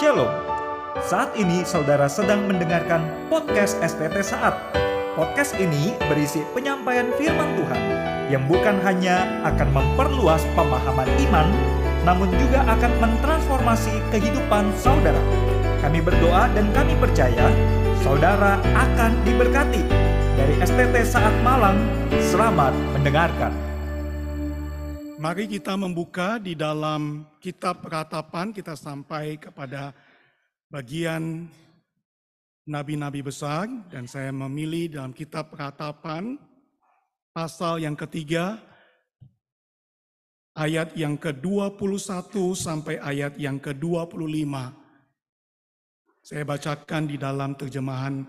Shalom. Saat ini saudara sedang mendengarkan podcast STT Saat. Podcast ini berisi penyampaian firman Tuhan yang bukan hanya akan memperluas pemahaman iman, namun juga akan mentransformasi kehidupan saudara. Kami berdoa dan kami percaya saudara akan diberkati. Dari STT Saat Malang, selamat mendengarkan. Mari kita membuka di dalam kitab peratapan, kita sampai kepada bagian nabi-nabi besar, dan saya memilih dalam kitab peratapan, pasal yang ketiga, ayat yang ke-21 sampai ayat yang ke-25. Saya bacakan di dalam terjemahan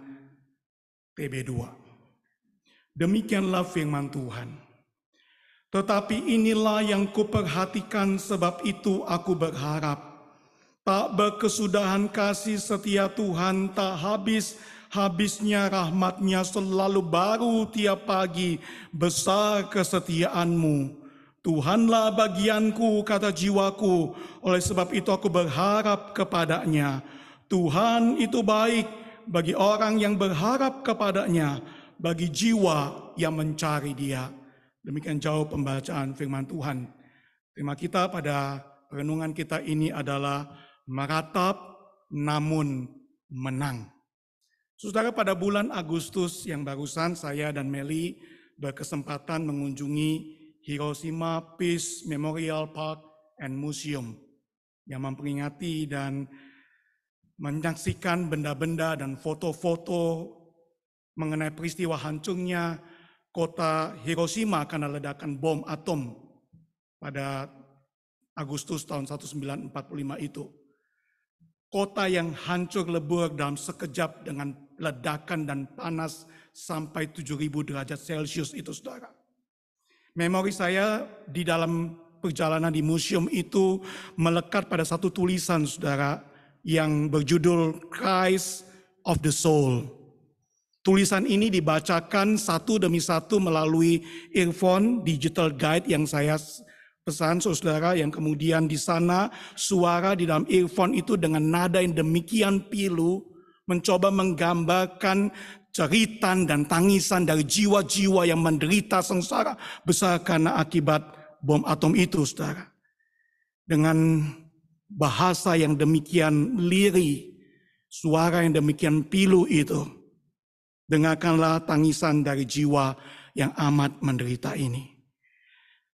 TB2. Demikianlah firman Tuhan. Tetapi inilah yang kuperhatikan sebab itu aku berharap. Tak berkesudahan kasih setia Tuhan tak habis habisnya rahmatnya selalu baru tiap pagi besar kesetiaanmu. Tuhanlah bagianku kata jiwaku oleh sebab itu aku berharap kepadanya. Tuhan itu baik bagi orang yang berharap kepadanya, bagi jiwa yang mencari dia. Demikian jauh pembacaan firman Tuhan. Tema kita pada renungan kita ini adalah meratap namun menang. Saudara pada bulan Agustus yang barusan saya dan Meli berkesempatan mengunjungi Hiroshima Peace Memorial Park and Museum yang memperingati dan menyaksikan benda-benda dan foto-foto mengenai peristiwa hancurnya kota Hiroshima karena ledakan bom atom pada Agustus tahun 1945 itu. Kota yang hancur lebur dalam sekejap dengan ledakan dan panas sampai 7000 derajat Celcius itu saudara. Memori saya di dalam perjalanan di museum itu melekat pada satu tulisan saudara yang berjudul Christ of the Soul Tulisan ini dibacakan satu demi satu melalui earphone digital guide yang saya pesan saudara yang kemudian di sana suara di dalam earphone itu dengan nada yang demikian pilu mencoba menggambarkan ceritan dan tangisan dari jiwa-jiwa yang menderita sengsara besar karena akibat bom atom itu saudara. Dengan bahasa yang demikian liri, suara yang demikian pilu itu Dengarkanlah tangisan dari jiwa yang amat menderita ini.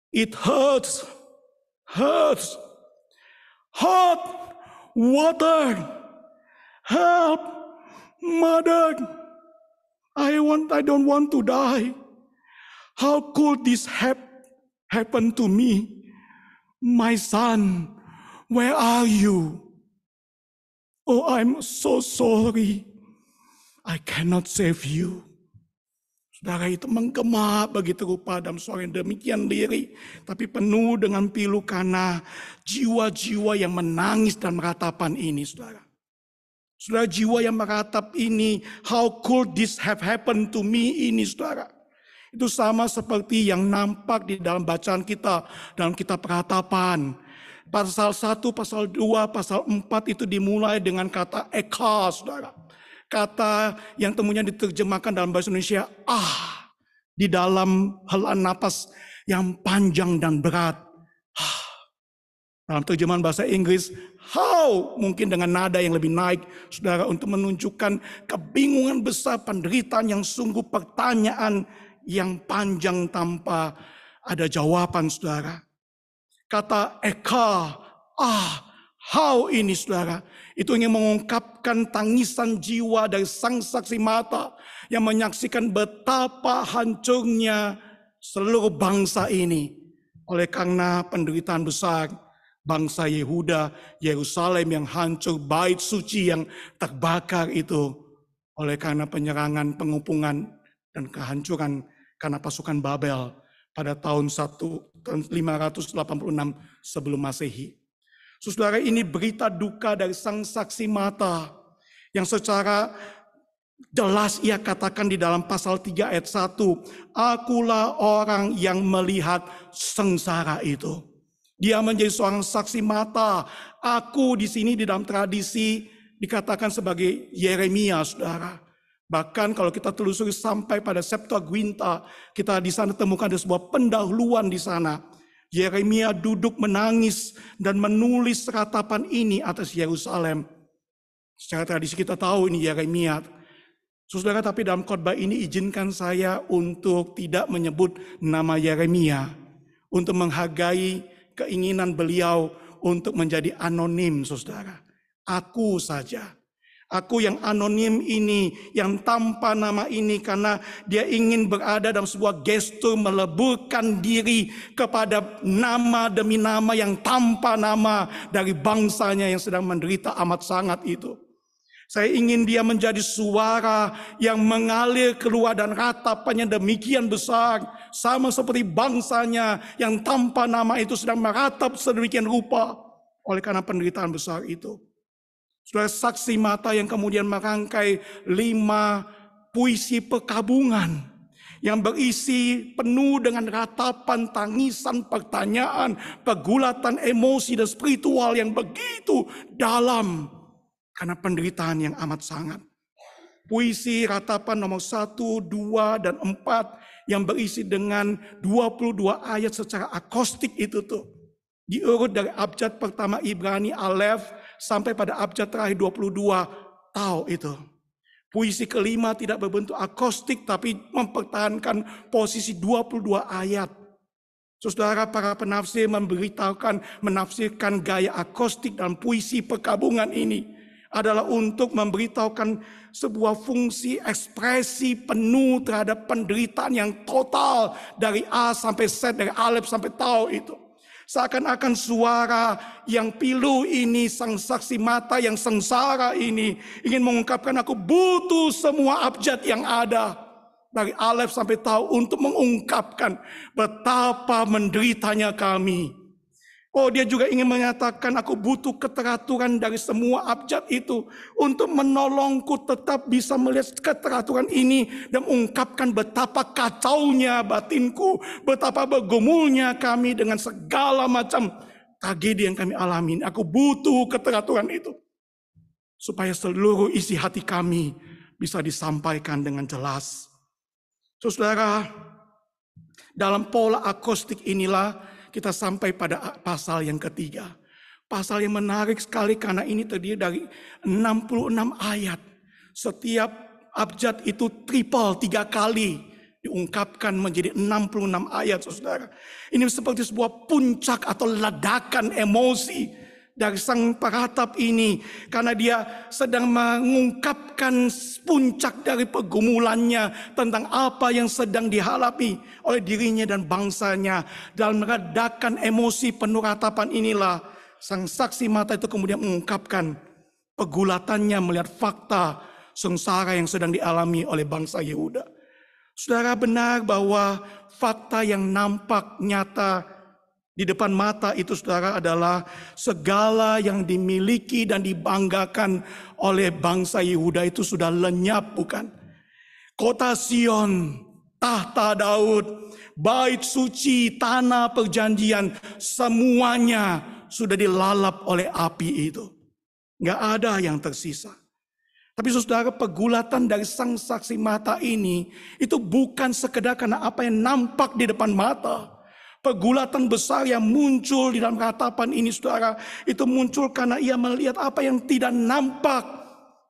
It hurts, hurts, hot water, help, mother. I want, I don't want to die. How could this hap, happen to me? My son, where are you? Oh, I'm so sorry. I cannot save you. Saudara itu menggema begitu rupa dalam suara yang demikian lirih. Tapi penuh dengan pilu karena jiwa-jiwa yang menangis dan meratapan ini saudara. Saudara jiwa yang meratap ini, how could this have happened to me ini saudara. Itu sama seperti yang nampak di dalam bacaan kita, dalam kitab peratapan. Pasal 1, pasal 2, pasal 4 itu dimulai dengan kata eka saudara Kata yang temunya diterjemahkan dalam bahasa Indonesia, ah, di dalam helaan napas yang panjang dan berat. Ah. Dalam terjemahan bahasa Inggris, how mungkin dengan nada yang lebih naik, saudara, untuk menunjukkan kebingungan besar penderitaan yang sungguh pertanyaan yang panjang tanpa ada jawaban, saudara. Kata Eka, ah, how ini, saudara, itu ingin mengungkapkan tangisan jiwa dari sang saksi mata yang menyaksikan betapa hancurnya seluruh bangsa ini. Oleh karena penderitaan besar bangsa Yehuda, Yerusalem yang hancur, bait suci yang terbakar itu. Oleh karena penyerangan, pengupungan, dan kehancuran karena pasukan Babel pada tahun 1586 sebelum Masehi. Saudara ini berita duka dari sang saksi mata yang secara jelas ia katakan di dalam pasal 3 ayat 1. Akulah orang yang melihat sengsara itu. Dia menjadi seorang saksi mata. Aku di sini di dalam tradisi dikatakan sebagai Yeremia, saudara. Bahkan kalau kita telusuri sampai pada Septuaginta, kita di sana temukan ada sebuah pendahuluan di sana. Yeremia duduk menangis dan menulis ratapan ini atas Yerusalem. Secara tradisi kita tahu ini Yeremia. Saudara, tapi dalam khotbah ini izinkan saya untuk tidak menyebut nama Yeremia. Untuk menghargai keinginan beliau untuk menjadi anonim, saudara. Aku saja. Aku yang anonim ini, yang tanpa nama ini karena dia ingin berada dalam sebuah gestur meleburkan diri kepada nama demi nama yang tanpa nama dari bangsanya yang sedang menderita amat sangat itu. Saya ingin dia menjadi suara yang mengalir keluar dan ratapannya demikian besar. Sama seperti bangsanya yang tanpa nama itu sedang meratap sedemikian rupa. Oleh karena penderitaan besar itu. Sudah saksi mata yang kemudian merangkai lima puisi pekabungan. Yang berisi penuh dengan ratapan, tangisan, pertanyaan, pergulatan emosi dan spiritual yang begitu dalam karena penderitaan yang amat sangat. Puisi ratapan nomor 1, 2, dan 4 yang berisi dengan 22 ayat secara akostik itu tuh. Diurut dari abjad pertama Ibrani Alef sampai pada abjad terakhir 22 tahu itu. Puisi kelima tidak berbentuk akostik tapi mempertahankan posisi 22 ayat. Saudara para penafsir memberitahukan menafsirkan gaya akostik dalam puisi perkabungan ini adalah untuk memberitahukan sebuah fungsi ekspresi penuh terhadap penderitaan yang total dari A sampai Z, dari Alef sampai Tau itu. Seakan-akan suara yang pilu ini, sang saksi mata yang sengsara ini, ingin mengungkapkan aku butuh semua abjad yang ada. Dari Alef sampai Tau untuk mengungkapkan betapa menderitanya kami Oh dia juga ingin menyatakan aku butuh keteraturan dari semua abjad itu. Untuk menolongku tetap bisa melihat keteraturan ini. Dan mengungkapkan betapa kacaunya batinku. Betapa bergumulnya kami dengan segala macam tragedi yang kami alami. Aku butuh keteraturan itu. Supaya seluruh isi hati kami bisa disampaikan dengan jelas. Saudara, dalam pola akustik inilah kita sampai pada pasal yang ketiga. Pasal yang menarik sekali karena ini terdiri dari 66 ayat. Setiap abjad itu triple tiga kali diungkapkan menjadi 66 ayat saudara. Ini seperti sebuah puncak atau ledakan emosi dari sang peratap ini karena dia sedang mengungkapkan puncak dari pergumulannya tentang apa yang sedang dihadapi oleh dirinya dan bangsanya dalam meredakan emosi penuh ratapan inilah sang saksi mata itu kemudian mengungkapkan pegulatannya melihat fakta sengsara yang sedang dialami oleh bangsa Yehuda. Saudara benar bahwa fakta yang nampak nyata di depan mata itu saudara adalah segala yang dimiliki dan dibanggakan oleh bangsa Yehuda itu sudah lenyap bukan? Kota Sion, tahta Daud, bait suci, tanah perjanjian, semuanya sudah dilalap oleh api itu. Nggak ada yang tersisa. Tapi saudara pegulatan dari sang saksi mata ini itu bukan sekedar karena apa yang nampak di depan mata. Pegulatan besar yang muncul di dalam ratapan ini saudara. Itu muncul karena ia melihat apa yang tidak nampak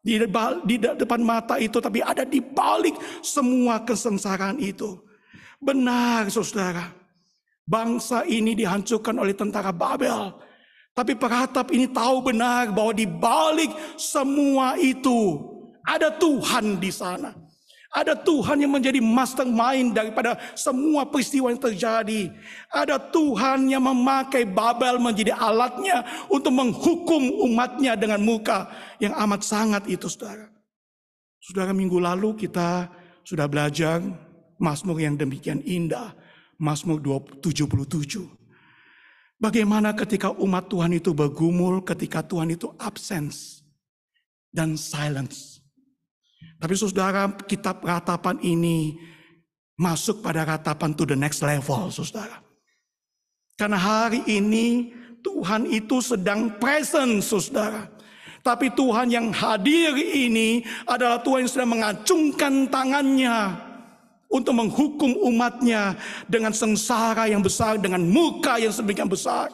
di, di depan mata itu. Tapi ada di balik semua kesengsaraan itu. Benar saudara. Bangsa ini dihancurkan oleh tentara Babel. Tapi peratap ini tahu benar bahwa di balik semua itu ada Tuhan di sana. Ada Tuhan yang menjadi mastermind daripada semua peristiwa yang terjadi. Ada Tuhan yang memakai Babel menjadi alatnya untuk menghukum umatnya dengan muka yang amat sangat itu saudara. Saudara minggu lalu kita sudah belajar Mazmur yang demikian indah. Mazmur 77. Bagaimana ketika umat Tuhan itu bergumul, ketika Tuhan itu absence dan silence. Tapi saudara, kitab ratapan ini masuk pada ratapan to the next level, saudara. Karena hari ini Tuhan itu sedang present, saudara. Tapi Tuhan yang hadir ini adalah Tuhan yang sedang mengacungkan tangannya untuk menghukum umatnya dengan sengsara yang besar, dengan muka yang sedemikian besar.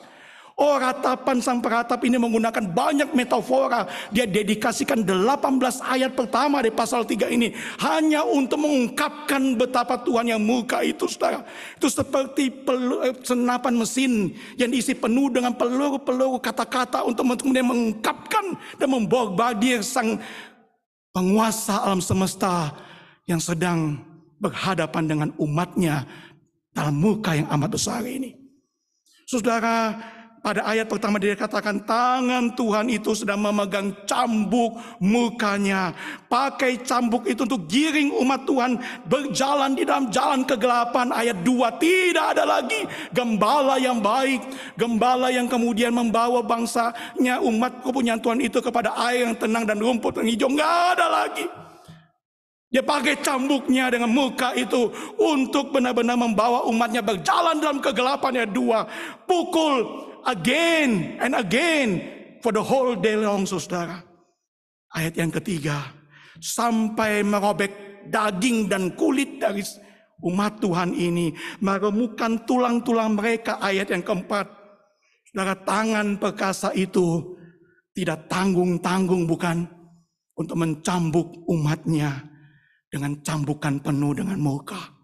Oh ratapan sang peratap ini menggunakan banyak metafora. Dia dedikasikan 18 ayat pertama di pasal 3 ini. Hanya untuk mengungkapkan betapa Tuhan yang muka itu saudara. Itu seperti eh, senapan mesin yang diisi penuh dengan peluru-peluru kata-kata untuk kemudian mengungkapkan dan membombardir sang penguasa alam semesta yang sedang berhadapan dengan umatnya dalam muka yang amat besar ini. Saudara, pada ayat pertama dia katakan tangan Tuhan itu sedang memegang cambuk mukanya. Pakai cambuk itu untuk giring umat Tuhan berjalan di dalam jalan kegelapan. Ayat 2 tidak ada lagi gembala yang baik. Gembala yang kemudian membawa bangsanya umat kepunyaan Tuhan itu kepada air yang tenang dan rumput yang hijau. Nggak ada lagi. Dia pakai cambuknya dengan muka itu untuk benar-benar membawa umatnya berjalan dalam kegelapan ya dua. Pukul again and again for the whole day long, saudara. Ayat yang ketiga, sampai merobek daging dan kulit dari umat Tuhan ini, meremukkan tulang-tulang mereka. Ayat yang keempat, saudara tangan perkasa itu tidak tanggung-tanggung bukan untuk mencambuk umatnya dengan cambukan penuh dengan muka.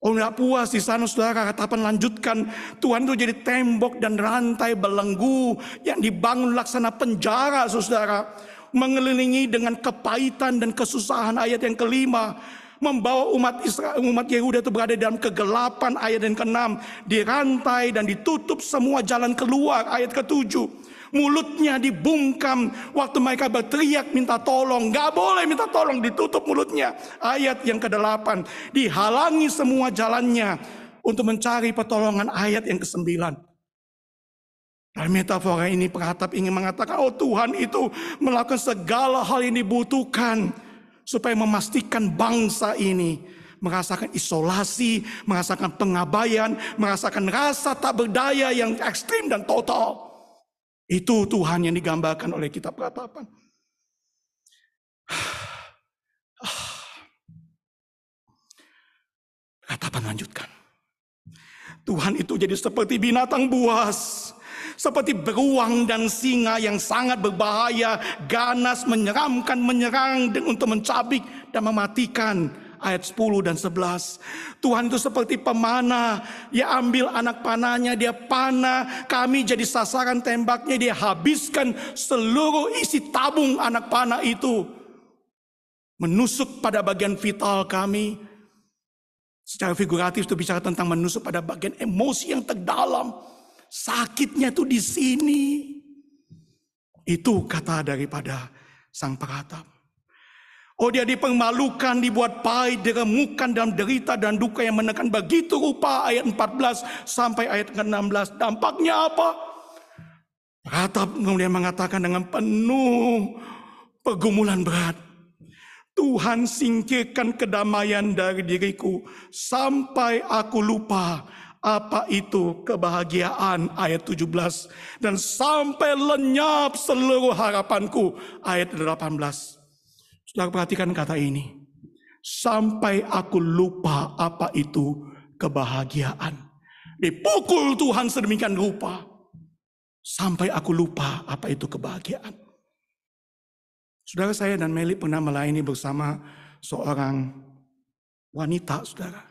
Oh nggak puas di sana saudara. Katakan lanjutkan. Tuhan itu jadi tembok dan rantai belenggu yang dibangun laksana penjara saudara. Mengelilingi dengan kepahitan dan kesusahan ayat yang kelima. Membawa umat Israel umat Yehuda itu berada dalam kegelapan ayat yang keenam. Dirantai dan ditutup semua jalan keluar ayat ketujuh mulutnya dibungkam waktu mereka berteriak minta tolong. Gak boleh minta tolong, ditutup mulutnya. Ayat yang ke-8, dihalangi semua jalannya untuk mencari pertolongan ayat yang ke-9. Dalam metafora ini peratap ingin mengatakan, oh Tuhan itu melakukan segala hal yang dibutuhkan supaya memastikan bangsa ini merasakan isolasi, merasakan pengabaian, merasakan rasa tak berdaya yang ekstrim dan total. Itu Tuhan yang digambarkan oleh kitab ratapan. Ratapan lanjutkan. Tuhan itu jadi seperti binatang buas. Seperti beruang dan singa yang sangat berbahaya, ganas, menyeramkan, menyerang untuk mencabik dan mematikan ayat 10 dan 11. Tuhan itu seperti pemanah, dia ambil anak panahnya, dia panah, kami jadi sasaran tembaknya, dia habiskan seluruh isi tabung anak panah itu. Menusuk pada bagian vital kami. Secara figuratif itu bicara tentang menusuk pada bagian emosi yang terdalam. Sakitnya itu di sini. Itu kata daripada sang peratap. Oh dia dipermalukan, dibuat pahit, diremukan dalam derita dan duka yang menekan begitu rupa ayat 14 sampai ayat ke-16. Dampaknya apa? Ratap kemudian mengatakan dengan penuh pergumulan berat. Tuhan singkirkan kedamaian dari diriku sampai aku lupa apa itu kebahagiaan ayat 17 dan sampai lenyap seluruh harapanku ayat 18. Saudara perhatikan kata ini. Sampai aku lupa apa itu kebahagiaan. Dipukul Tuhan sedemikian rupa. Sampai aku lupa apa itu kebahagiaan. Saudara saya dan Meli pernah melayani bersama seorang wanita, saudara.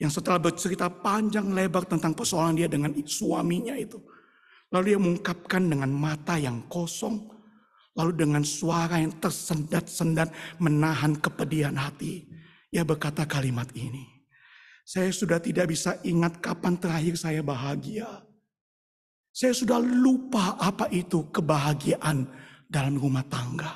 Yang setelah bercerita panjang lebar tentang persoalan dia dengan suaminya itu. Lalu dia mengungkapkan dengan mata yang kosong, Lalu dengan suara yang tersendat-sendat menahan kepedihan hati. Ia berkata kalimat ini. Saya sudah tidak bisa ingat kapan terakhir saya bahagia. Saya sudah lupa apa itu kebahagiaan dalam rumah tangga.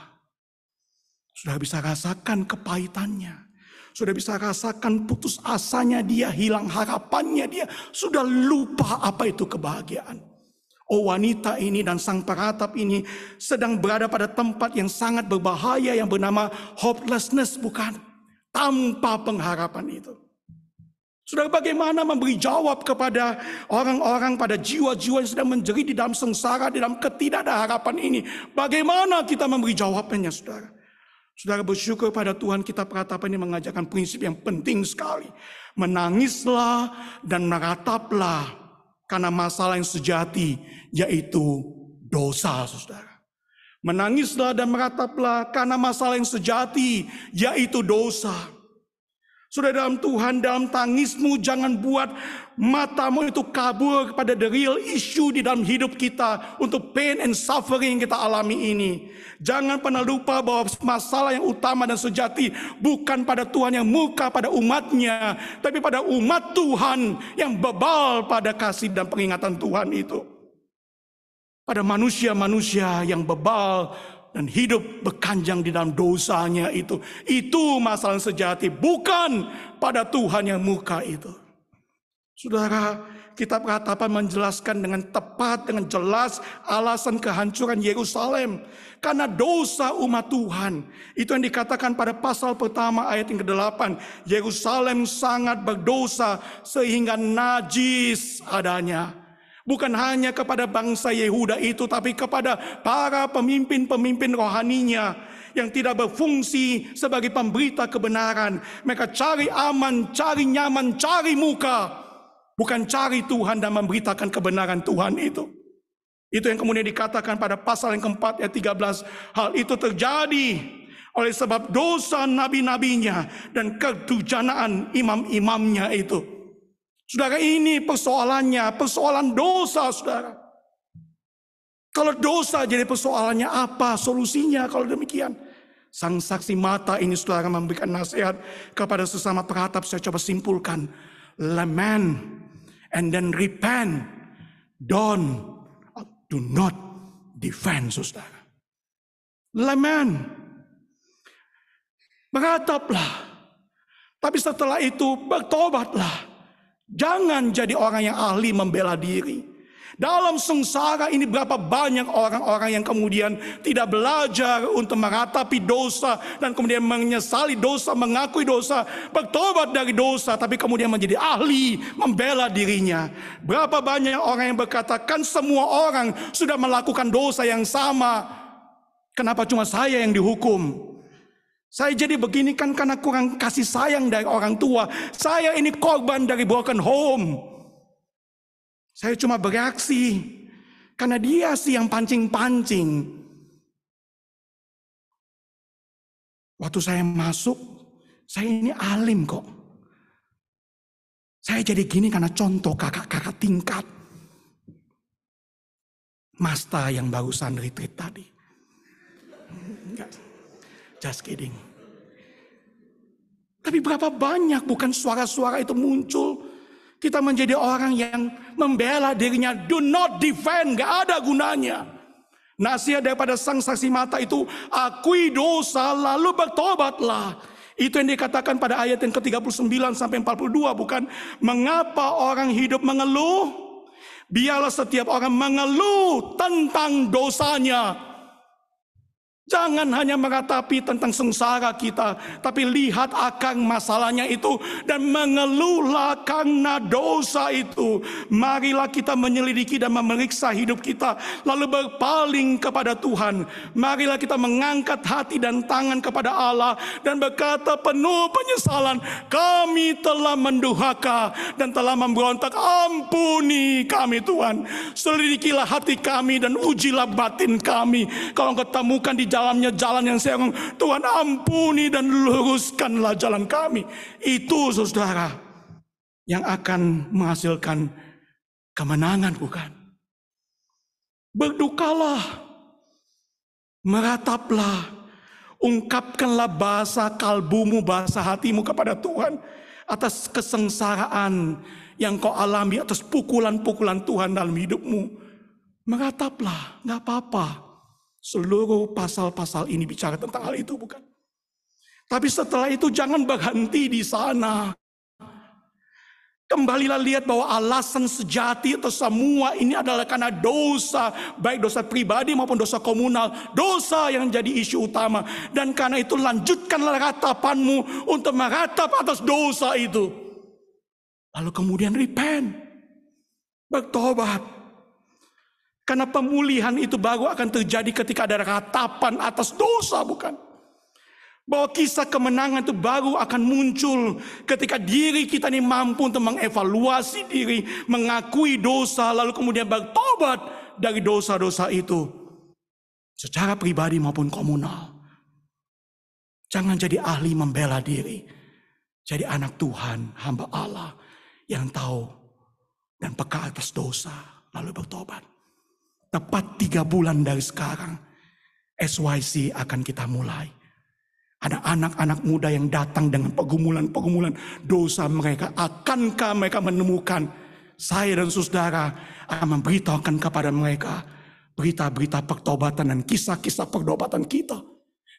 Sudah bisa rasakan kepahitannya. Sudah bisa rasakan putus asanya dia, hilang harapannya dia. Sudah lupa apa itu kebahagiaan. Oh wanita ini dan sang peratap ini sedang berada pada tempat yang sangat berbahaya yang bernama hopelessness bukan? Tanpa pengharapan itu. Saudara bagaimana memberi jawab kepada orang-orang pada jiwa-jiwa yang sedang menjerit di dalam sengsara, di dalam ketidakadaan ini. Bagaimana kita memberi jawabannya saudara? Saudara bersyukur pada Tuhan kita peratapan ini mengajarkan prinsip yang penting sekali. Menangislah dan merataplah karena masalah yang sejati yaitu dosa saudara. Menangislah dan merataplah karena masalah yang sejati yaitu dosa. Sudah dalam Tuhan, dalam tangismu jangan buat matamu itu kabur kepada the real issue di dalam hidup kita untuk pain and suffering yang kita alami ini. Jangan pernah lupa bahwa masalah yang utama dan sejati bukan pada Tuhan yang muka pada umatnya, tapi pada umat Tuhan yang bebal pada kasih dan peringatan Tuhan itu. Pada manusia-manusia yang bebal dan hidup berkanjang di dalam dosanya itu. Itu masalah sejati, bukan pada Tuhan yang muka itu. Saudara, kitab ratapan menjelaskan dengan tepat, dengan jelas alasan kehancuran Yerusalem. Karena dosa umat Tuhan. Itu yang dikatakan pada pasal pertama ayat yang ke-8. Yerusalem sangat berdosa sehingga najis adanya. Bukan hanya kepada bangsa Yehuda itu, tapi kepada para pemimpin-pemimpin rohaninya yang tidak berfungsi sebagai pemberita kebenaran. Mereka cari aman, cari nyaman, cari muka. Bukan cari Tuhan dan memberitakan kebenaran Tuhan itu. Itu yang kemudian dikatakan pada pasal yang keempat ayat 13. Hal itu terjadi oleh sebab dosa nabi-nabinya dan ketujanaan imam-imamnya itu. Saudara ini persoalannya, persoalan dosa saudara. Kalau dosa jadi persoalannya apa solusinya kalau demikian? Sang saksi mata ini saudara memberikan nasihat kepada sesama peratap. Saya coba simpulkan. Lament and then repent. Don't, do not defend saudara. Lament. Berataplah. Tapi setelah itu bertobatlah. Jangan jadi orang yang ahli membela diri. Dalam sengsara ini berapa banyak orang-orang yang kemudian tidak belajar untuk meratapi dosa dan kemudian menyesali dosa, mengakui dosa, bertobat dari dosa tapi kemudian menjadi ahli membela dirinya. Berapa banyak orang yang berkata kan semua orang sudah melakukan dosa yang sama. Kenapa cuma saya yang dihukum? Saya jadi begini kan karena kurang kasih sayang dari orang tua. Saya ini korban dari broken home. Saya cuma bereaksi karena dia sih yang pancing-pancing. Waktu saya masuk, saya ini alim kok. Saya jadi gini karena contoh kakak-kakak tingkat. Masta yang barusan retreat tadi. Enggak. Just kidding. Tapi berapa banyak bukan suara-suara itu muncul. Kita menjadi orang yang membela dirinya. Do not defend. Gak ada gunanya. Nasihat daripada sang saksi mata itu. Akui dosa lalu bertobatlah. Itu yang dikatakan pada ayat yang ke-39 sampai 42 bukan. Mengapa orang hidup mengeluh? Biarlah setiap orang mengeluh tentang dosanya. Jangan hanya meratapi tentang sengsara kita, tapi lihat akan masalahnya itu dan mengeluhlah karena dosa itu. Marilah kita menyelidiki dan memeriksa hidup kita, lalu berpaling kepada Tuhan. Marilah kita mengangkat hati dan tangan kepada Allah dan berkata penuh penyesalan, kami telah menduhaka dan telah memberontak. Ampuni kami Tuhan. Selidikilah hati kami dan ujilah batin kami. Kalau ketemukan di dalamnya jalan yang saya Tuhan ampuni dan luruskanlah jalan kami. Itu saudara yang akan menghasilkan kemenangan bukan? Berdukalah, merataplah, ungkapkanlah bahasa kalbumu, bahasa hatimu kepada Tuhan atas kesengsaraan yang kau alami atas pukulan-pukulan Tuhan dalam hidupmu. Merataplah, nggak apa-apa. Seluruh pasal-pasal ini bicara tentang hal itu bukan? Tapi setelah itu jangan berhenti di sana. Kembalilah lihat bahwa alasan sejati atau semua ini adalah karena dosa. Baik dosa pribadi maupun dosa komunal. Dosa yang jadi isu utama. Dan karena itu lanjutkanlah ratapanmu untuk meratap atas dosa itu. Lalu kemudian repent. Bertobat. Karena pemulihan itu baru akan terjadi ketika ada ratapan atas dosa, bukan? Bahwa kisah kemenangan itu baru akan muncul ketika diri kita ini mampu untuk mengevaluasi diri, mengakui dosa, lalu kemudian bertobat dari dosa-dosa itu. Secara pribadi maupun komunal. Jangan jadi ahli membela diri. Jadi anak Tuhan, hamba Allah yang tahu dan peka atas dosa, lalu bertobat. Tepat tiga bulan dari sekarang, SYC akan kita mulai. Ada anak-anak muda yang datang dengan pergumulan-pergumulan dosa mereka. Akankah mereka menemukan saya dan saudara akan memberitahukan kepada mereka berita-berita pertobatan dan kisah-kisah pertobatan kita.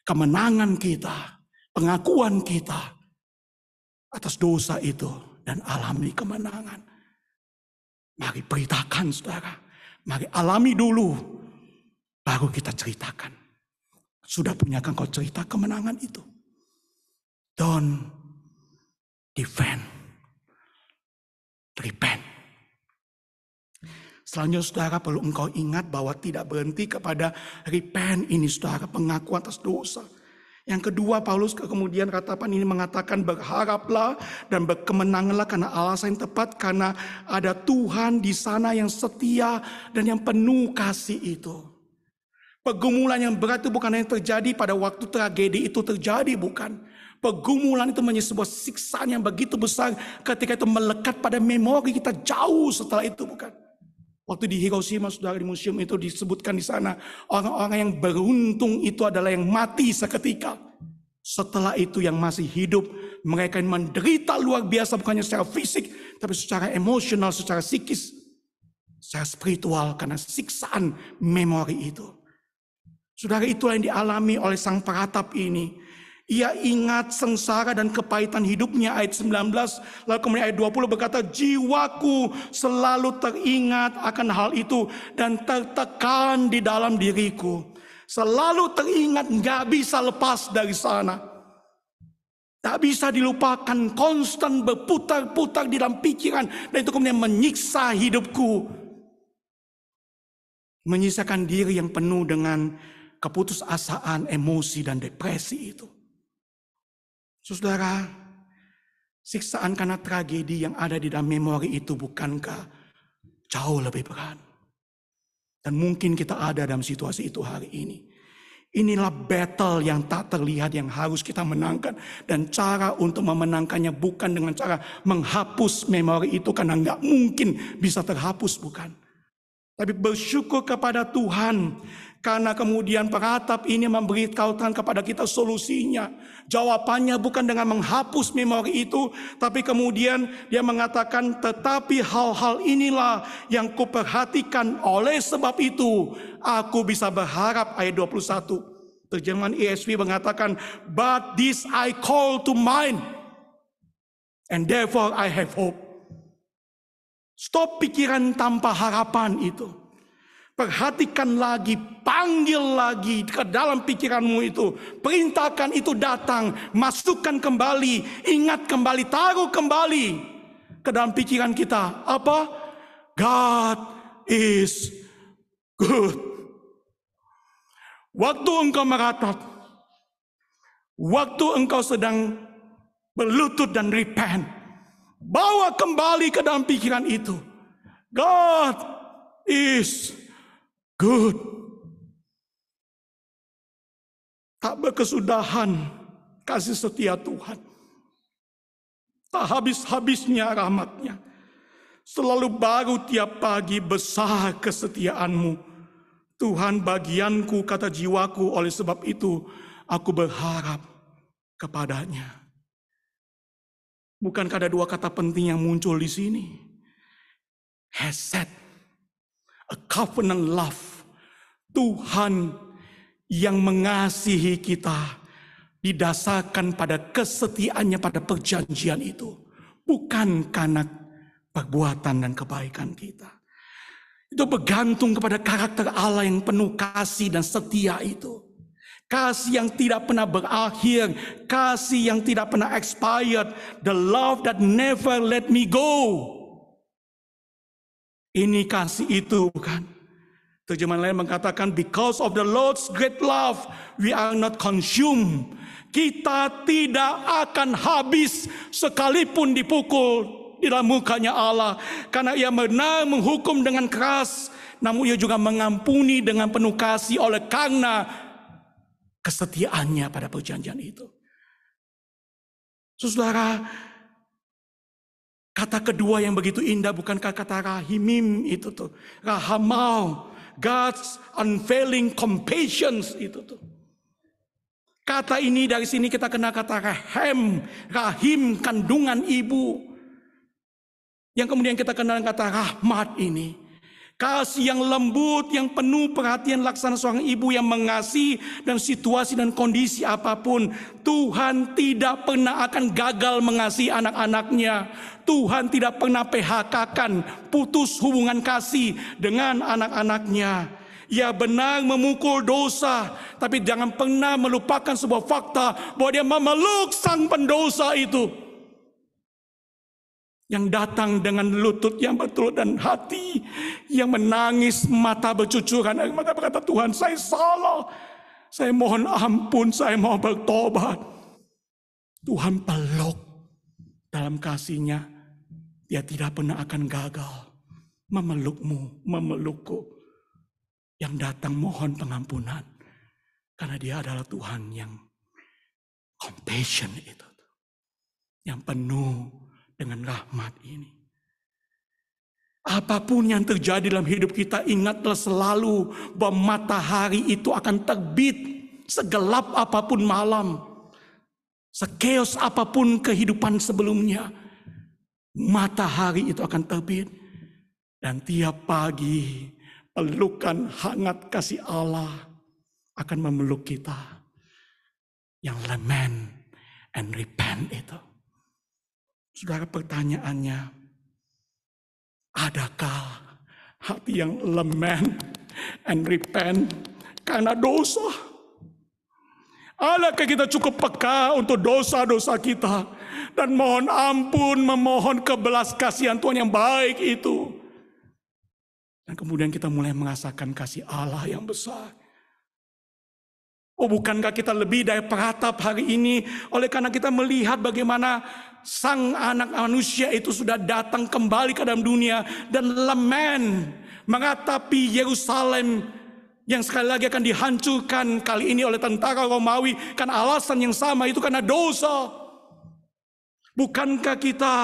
Kemenangan kita, pengakuan kita atas dosa itu dan alami kemenangan. Mari beritakan saudara. Mari alami dulu. Baru kita ceritakan. Sudah punyakan kau cerita kemenangan itu? Don't defend. Repent. Selanjutnya saudara perlu engkau ingat bahwa tidak berhenti kepada repent ini saudara. Pengakuan atas dosa. Yang kedua Paulus kemudian katakan ini mengatakan berharaplah dan berkemenanganlah karena alasan yang tepat karena ada Tuhan di sana yang setia dan yang penuh kasih itu. Pergumulan yang berat itu bukan yang terjadi pada waktu tragedi itu terjadi, bukan. Pergumulan itu menjadi sebuah siksaan yang begitu besar ketika itu melekat pada memori kita jauh setelah itu, bukan. Waktu di Hiroshima, saudara di museum itu disebutkan di sana, orang-orang yang beruntung itu adalah yang mati seketika. Setelah itu yang masih hidup, mereka yang menderita luar biasa bukannya secara fisik, tapi secara emosional, secara psikis, secara spiritual karena siksaan memori itu. Saudara itulah yang dialami oleh sang peratap ini. Ia ingat sengsara dan kepahitan hidupnya ayat 19. Lalu kemudian ayat 20 berkata, jiwaku selalu teringat akan hal itu dan tertekan di dalam diriku. Selalu teringat, nggak bisa lepas dari sana. Tak bisa dilupakan, konstan berputar-putar di dalam pikiran. Dan itu kemudian menyiksa hidupku. Menyisakan diri yang penuh dengan keputusasaan, emosi, dan depresi itu. Saudara, siksaan karena tragedi yang ada di dalam memori itu bukankah jauh lebih berat? Dan mungkin kita ada dalam situasi itu hari ini. Inilah battle yang tak terlihat yang harus kita menangkan. Dan cara untuk memenangkannya bukan dengan cara menghapus memori itu karena nggak mungkin bisa terhapus bukan. Tapi bersyukur kepada Tuhan karena kemudian peratap ini memberitahukan kepada kita solusinya. Jawabannya bukan dengan menghapus memori itu. Tapi kemudian dia mengatakan tetapi hal-hal inilah yang kuperhatikan oleh sebab itu. Aku bisa berharap ayat 21. Terjemahan ESV mengatakan but this I call to mind. And therefore I have hope. Stop pikiran tanpa harapan itu. Perhatikan lagi, panggil lagi ke dalam pikiranmu itu. Perintahkan itu datang, masukkan kembali, ingat kembali, taruh kembali ke dalam pikiran kita. Apa? God is good. Waktu engkau meratap, waktu engkau sedang berlutut dan repent, bawa kembali ke dalam pikiran itu. God is good. Tak berkesudahan kasih setia Tuhan. Tak habis-habisnya rahmatnya. Selalu baru tiap pagi besar kesetiaanmu. Tuhan bagianku kata jiwaku oleh sebab itu aku berharap kepadanya. Bukankah ada dua kata penting yang muncul di sini? Hesed, a covenant love Tuhan yang mengasihi kita didasarkan pada kesetiaannya pada perjanjian itu. Bukan karena perbuatan dan kebaikan kita. Itu bergantung kepada karakter Allah yang penuh kasih dan setia itu. Kasih yang tidak pernah berakhir, kasih yang tidak pernah expired, the love that never let me go. Ini kasih itu bukan? Terjemahan lain mengatakan because of the Lord's great love we are not consumed. Kita tidak akan habis sekalipun dipukul di dalam mukanya Allah karena ia benar menghukum dengan keras namun ia juga mengampuni dengan penuh kasih oleh karena kesetiaannya pada perjanjian itu. Saudara, kata kedua yang begitu indah bukankah kata rahimim itu tuh. Rahamau, God's unfailing compassion itu tuh. Kata ini dari sini kita kenal kata rahim, rahim kandungan ibu. Yang kemudian kita kenal kata rahmat ini. Kasih yang lembut, yang penuh perhatian laksana seorang ibu yang mengasihi dan situasi dan kondisi apa pun. Tuhan tidak pernah akan gagal mengasihi anak-anaknya. Tuhan tidak pernah PHK-kan, putus hubungan kasih dengan anak-anaknya. Ia benar memukul dosa, tapi jangan pernah melupakan sebuah fakta bahwa dia memeluk sang pendosa itu yang datang dengan lutut yang betul dan hati yang menangis mata bercucuran mata berkata Tuhan saya salah. Saya mohon ampun saya mau bertobat. Tuhan peluk dalam kasihnya. Dia tidak pernah akan gagal memelukmu memelukku. Yang datang mohon pengampunan karena dia adalah Tuhan yang compassion itu yang penuh dengan rahmat ini. Apa pun yang terjadi dalam hidup kita, ingatlah selalu bahwa matahari itu akan terbit segelap apa pun malam. Sekeos apa pun kehidupan sebelumnya. Matahari itu akan terbit. Dan tiap pagi pelukan hangat kasih Allah akan memeluk kita. Yang lament and repent itu. Saudara pertanyaannya, adakah hati yang lemen and repent karena dosa? Adakah kita cukup peka untuk dosa-dosa kita dan mohon ampun, memohon kebelas kasihan Tuhan yang baik itu. Dan kemudian kita mulai merasakan kasih Allah yang besar. Oh bukankah kita lebih dari peratap hari ini oleh karena kita melihat bagaimana sang anak manusia itu sudah datang kembali ke dalam dunia dan lemen meratapi Yerusalem yang sekali lagi akan dihancurkan kali ini oleh tentara Romawi karena alasan yang sama itu karena dosa. Bukankah kita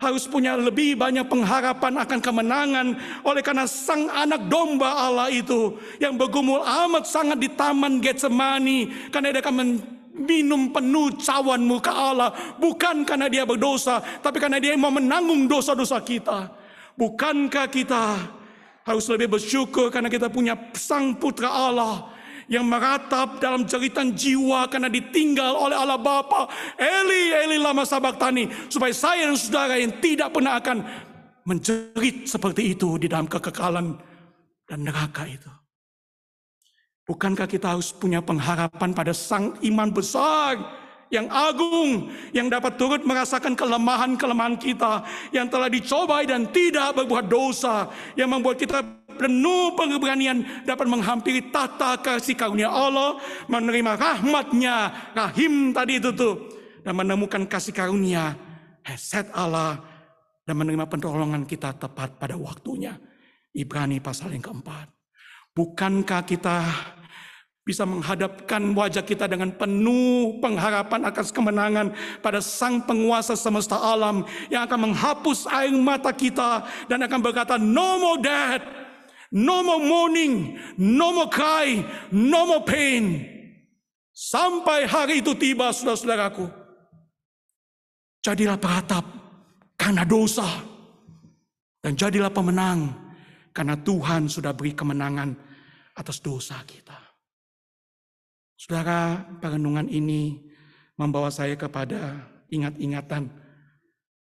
harus punya lebih banyak pengharapan akan kemenangan. Oleh karena sang anak domba Allah itu yang bergumul amat sangat di taman Getsemani karena dia akan minum penuh cawan muka Allah. Bukan karena dia berdosa tapi karena dia mau menanggung dosa-dosa kita. Bukankah kita harus lebih bersyukur karena kita punya sang putra Allah yang meratap dalam cerita jiwa karena ditinggal oleh Allah Bapa. Eli, Eli lama tani Supaya saya dan saudara yang tidak pernah akan menjerit seperti itu di dalam kekekalan dan neraka itu. Bukankah kita harus punya pengharapan pada sang iman besar yang agung, yang dapat turut merasakan kelemahan-kelemahan kita, yang telah dicobai dan tidak berbuat dosa, yang membuat kita penuh pengeberanian dapat menghampiri tata kasih karunia Allah, menerima rahmatnya, rahim tadi itu tuh, dan menemukan kasih karunia, heset Allah, dan menerima pertolongan kita tepat pada waktunya. Ibrani pasal yang keempat. Bukankah kita bisa menghadapkan wajah kita dengan penuh pengharapan akan kemenangan pada sang penguasa semesta alam yang akan menghapus air mata kita dan akan berkata no more death No more mourning, no more cry, no more pain. Sampai hari itu tiba saudara-saudaraku. Jadilah peratap karena dosa. Dan jadilah pemenang karena Tuhan sudah beri kemenangan atas dosa kita. Saudara, perenungan ini membawa saya kepada ingat-ingatan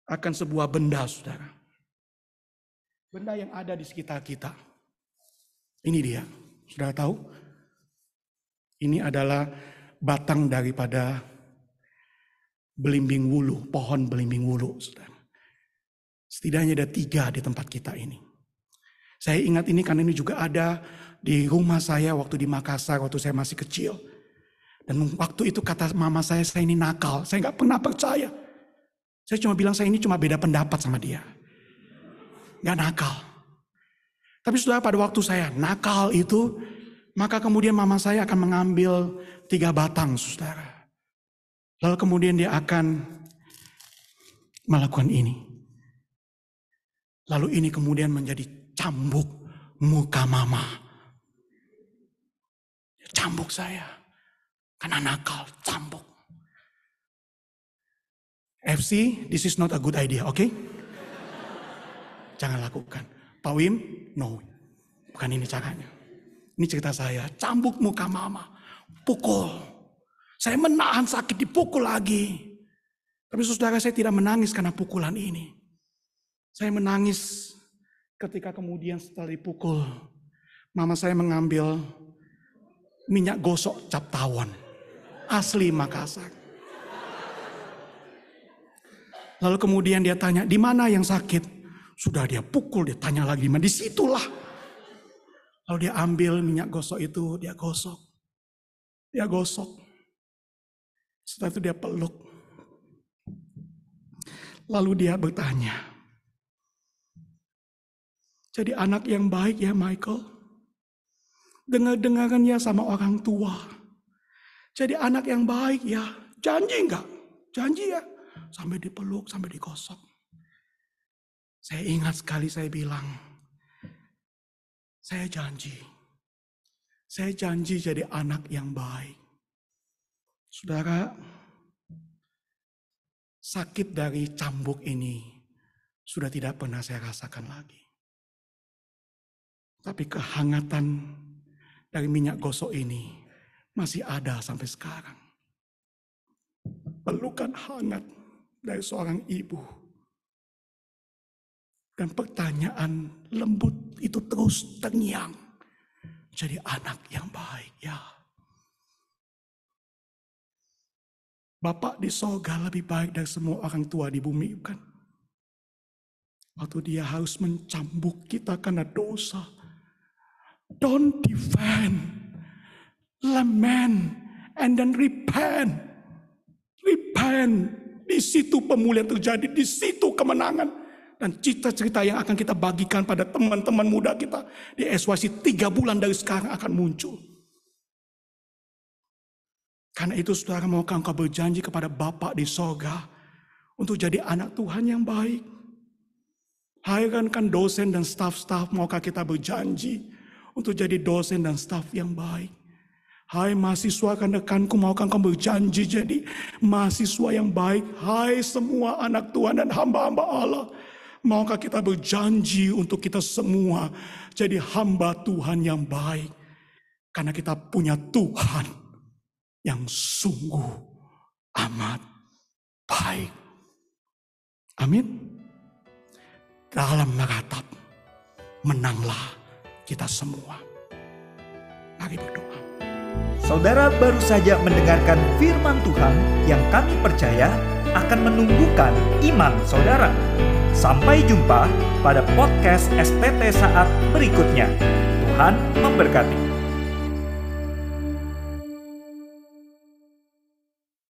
akan sebuah benda, saudara. Benda yang ada di sekitar kita. Ini dia, sudah tahu? Ini adalah batang daripada belimbing wulu, pohon belimbing wulu. Setidaknya ada tiga di tempat kita ini. Saya ingat ini karena ini juga ada di rumah saya waktu di Makassar, waktu saya masih kecil. Dan waktu itu kata mama saya, saya ini nakal. Saya nggak pernah percaya. Saya cuma bilang saya ini cuma beda pendapat sama dia. Nggak nakal. Tapi sudah pada waktu saya nakal itu, maka kemudian mama saya akan mengambil tiga batang, saudara. Lalu kemudian dia akan melakukan ini. Lalu ini kemudian menjadi cambuk muka mama. Cambuk saya. Karena nakal, cambuk. FC, this is not a good idea, oke? Okay? Jangan lakukan. Pak Wim, no. Bukan ini caranya. Ini cerita saya, cambuk muka mama. Pukul. Saya menahan sakit dipukul lagi. Tapi saudara saya tidak menangis karena pukulan ini. Saya menangis ketika kemudian setelah dipukul, mama saya mengambil minyak gosok cap tawon. Asli Makassar. Lalu kemudian dia tanya, di mana yang sakit? Sudah dia pukul, dia tanya lagi, mana? Di situlah. Lalu dia ambil minyak gosok itu, dia gosok. Dia gosok. Setelah itu dia peluk. Lalu dia bertanya, jadi anak yang baik ya Michael. Dengar-dengaran ya sama orang tua. Jadi anak yang baik ya. Janji enggak? Janji ya. Sampai dipeluk, sampai digosok. Saya ingat sekali saya bilang. Saya janji. Saya janji jadi anak yang baik. Saudara, sakit dari cambuk ini sudah tidak pernah saya rasakan lagi. Tapi kehangatan dari minyak gosok ini masih ada sampai sekarang. Pelukan hangat dari seorang ibu. Dan pertanyaan lembut itu terus terngiang. Jadi anak yang baik ya. Bapak di sorga lebih baik dari semua orang tua di bumi kan. Waktu dia harus mencambuk kita karena dosa Don't defend. Lament. And then repent. Repent. Di situ pemulihan terjadi. Di situ kemenangan. Dan cerita-cerita yang akan kita bagikan pada teman-teman muda kita. Di SYC tiga bulan dari sekarang akan muncul. Karena itu saudara maukah engkau berjanji kepada Bapak di sorga. Untuk jadi anak Tuhan yang baik. Hairankan dosen dan staf-staf maukah kita berjanji untuk jadi dosen dan staf yang baik. Hai mahasiswa kan rekanku maukah kau berjanji jadi mahasiswa yang baik. Hai semua anak Tuhan dan hamba-hamba Allah. Maukah kita berjanji untuk kita semua jadi hamba Tuhan yang baik. Karena kita punya Tuhan yang sungguh amat baik. Amin. Dalam naratap menanglah kita semua. Mari berdoa. Saudara baru saja mendengarkan firman Tuhan yang kami percaya akan menumbuhkan iman saudara. Sampai jumpa pada podcast STT saat berikutnya. Tuhan memberkati.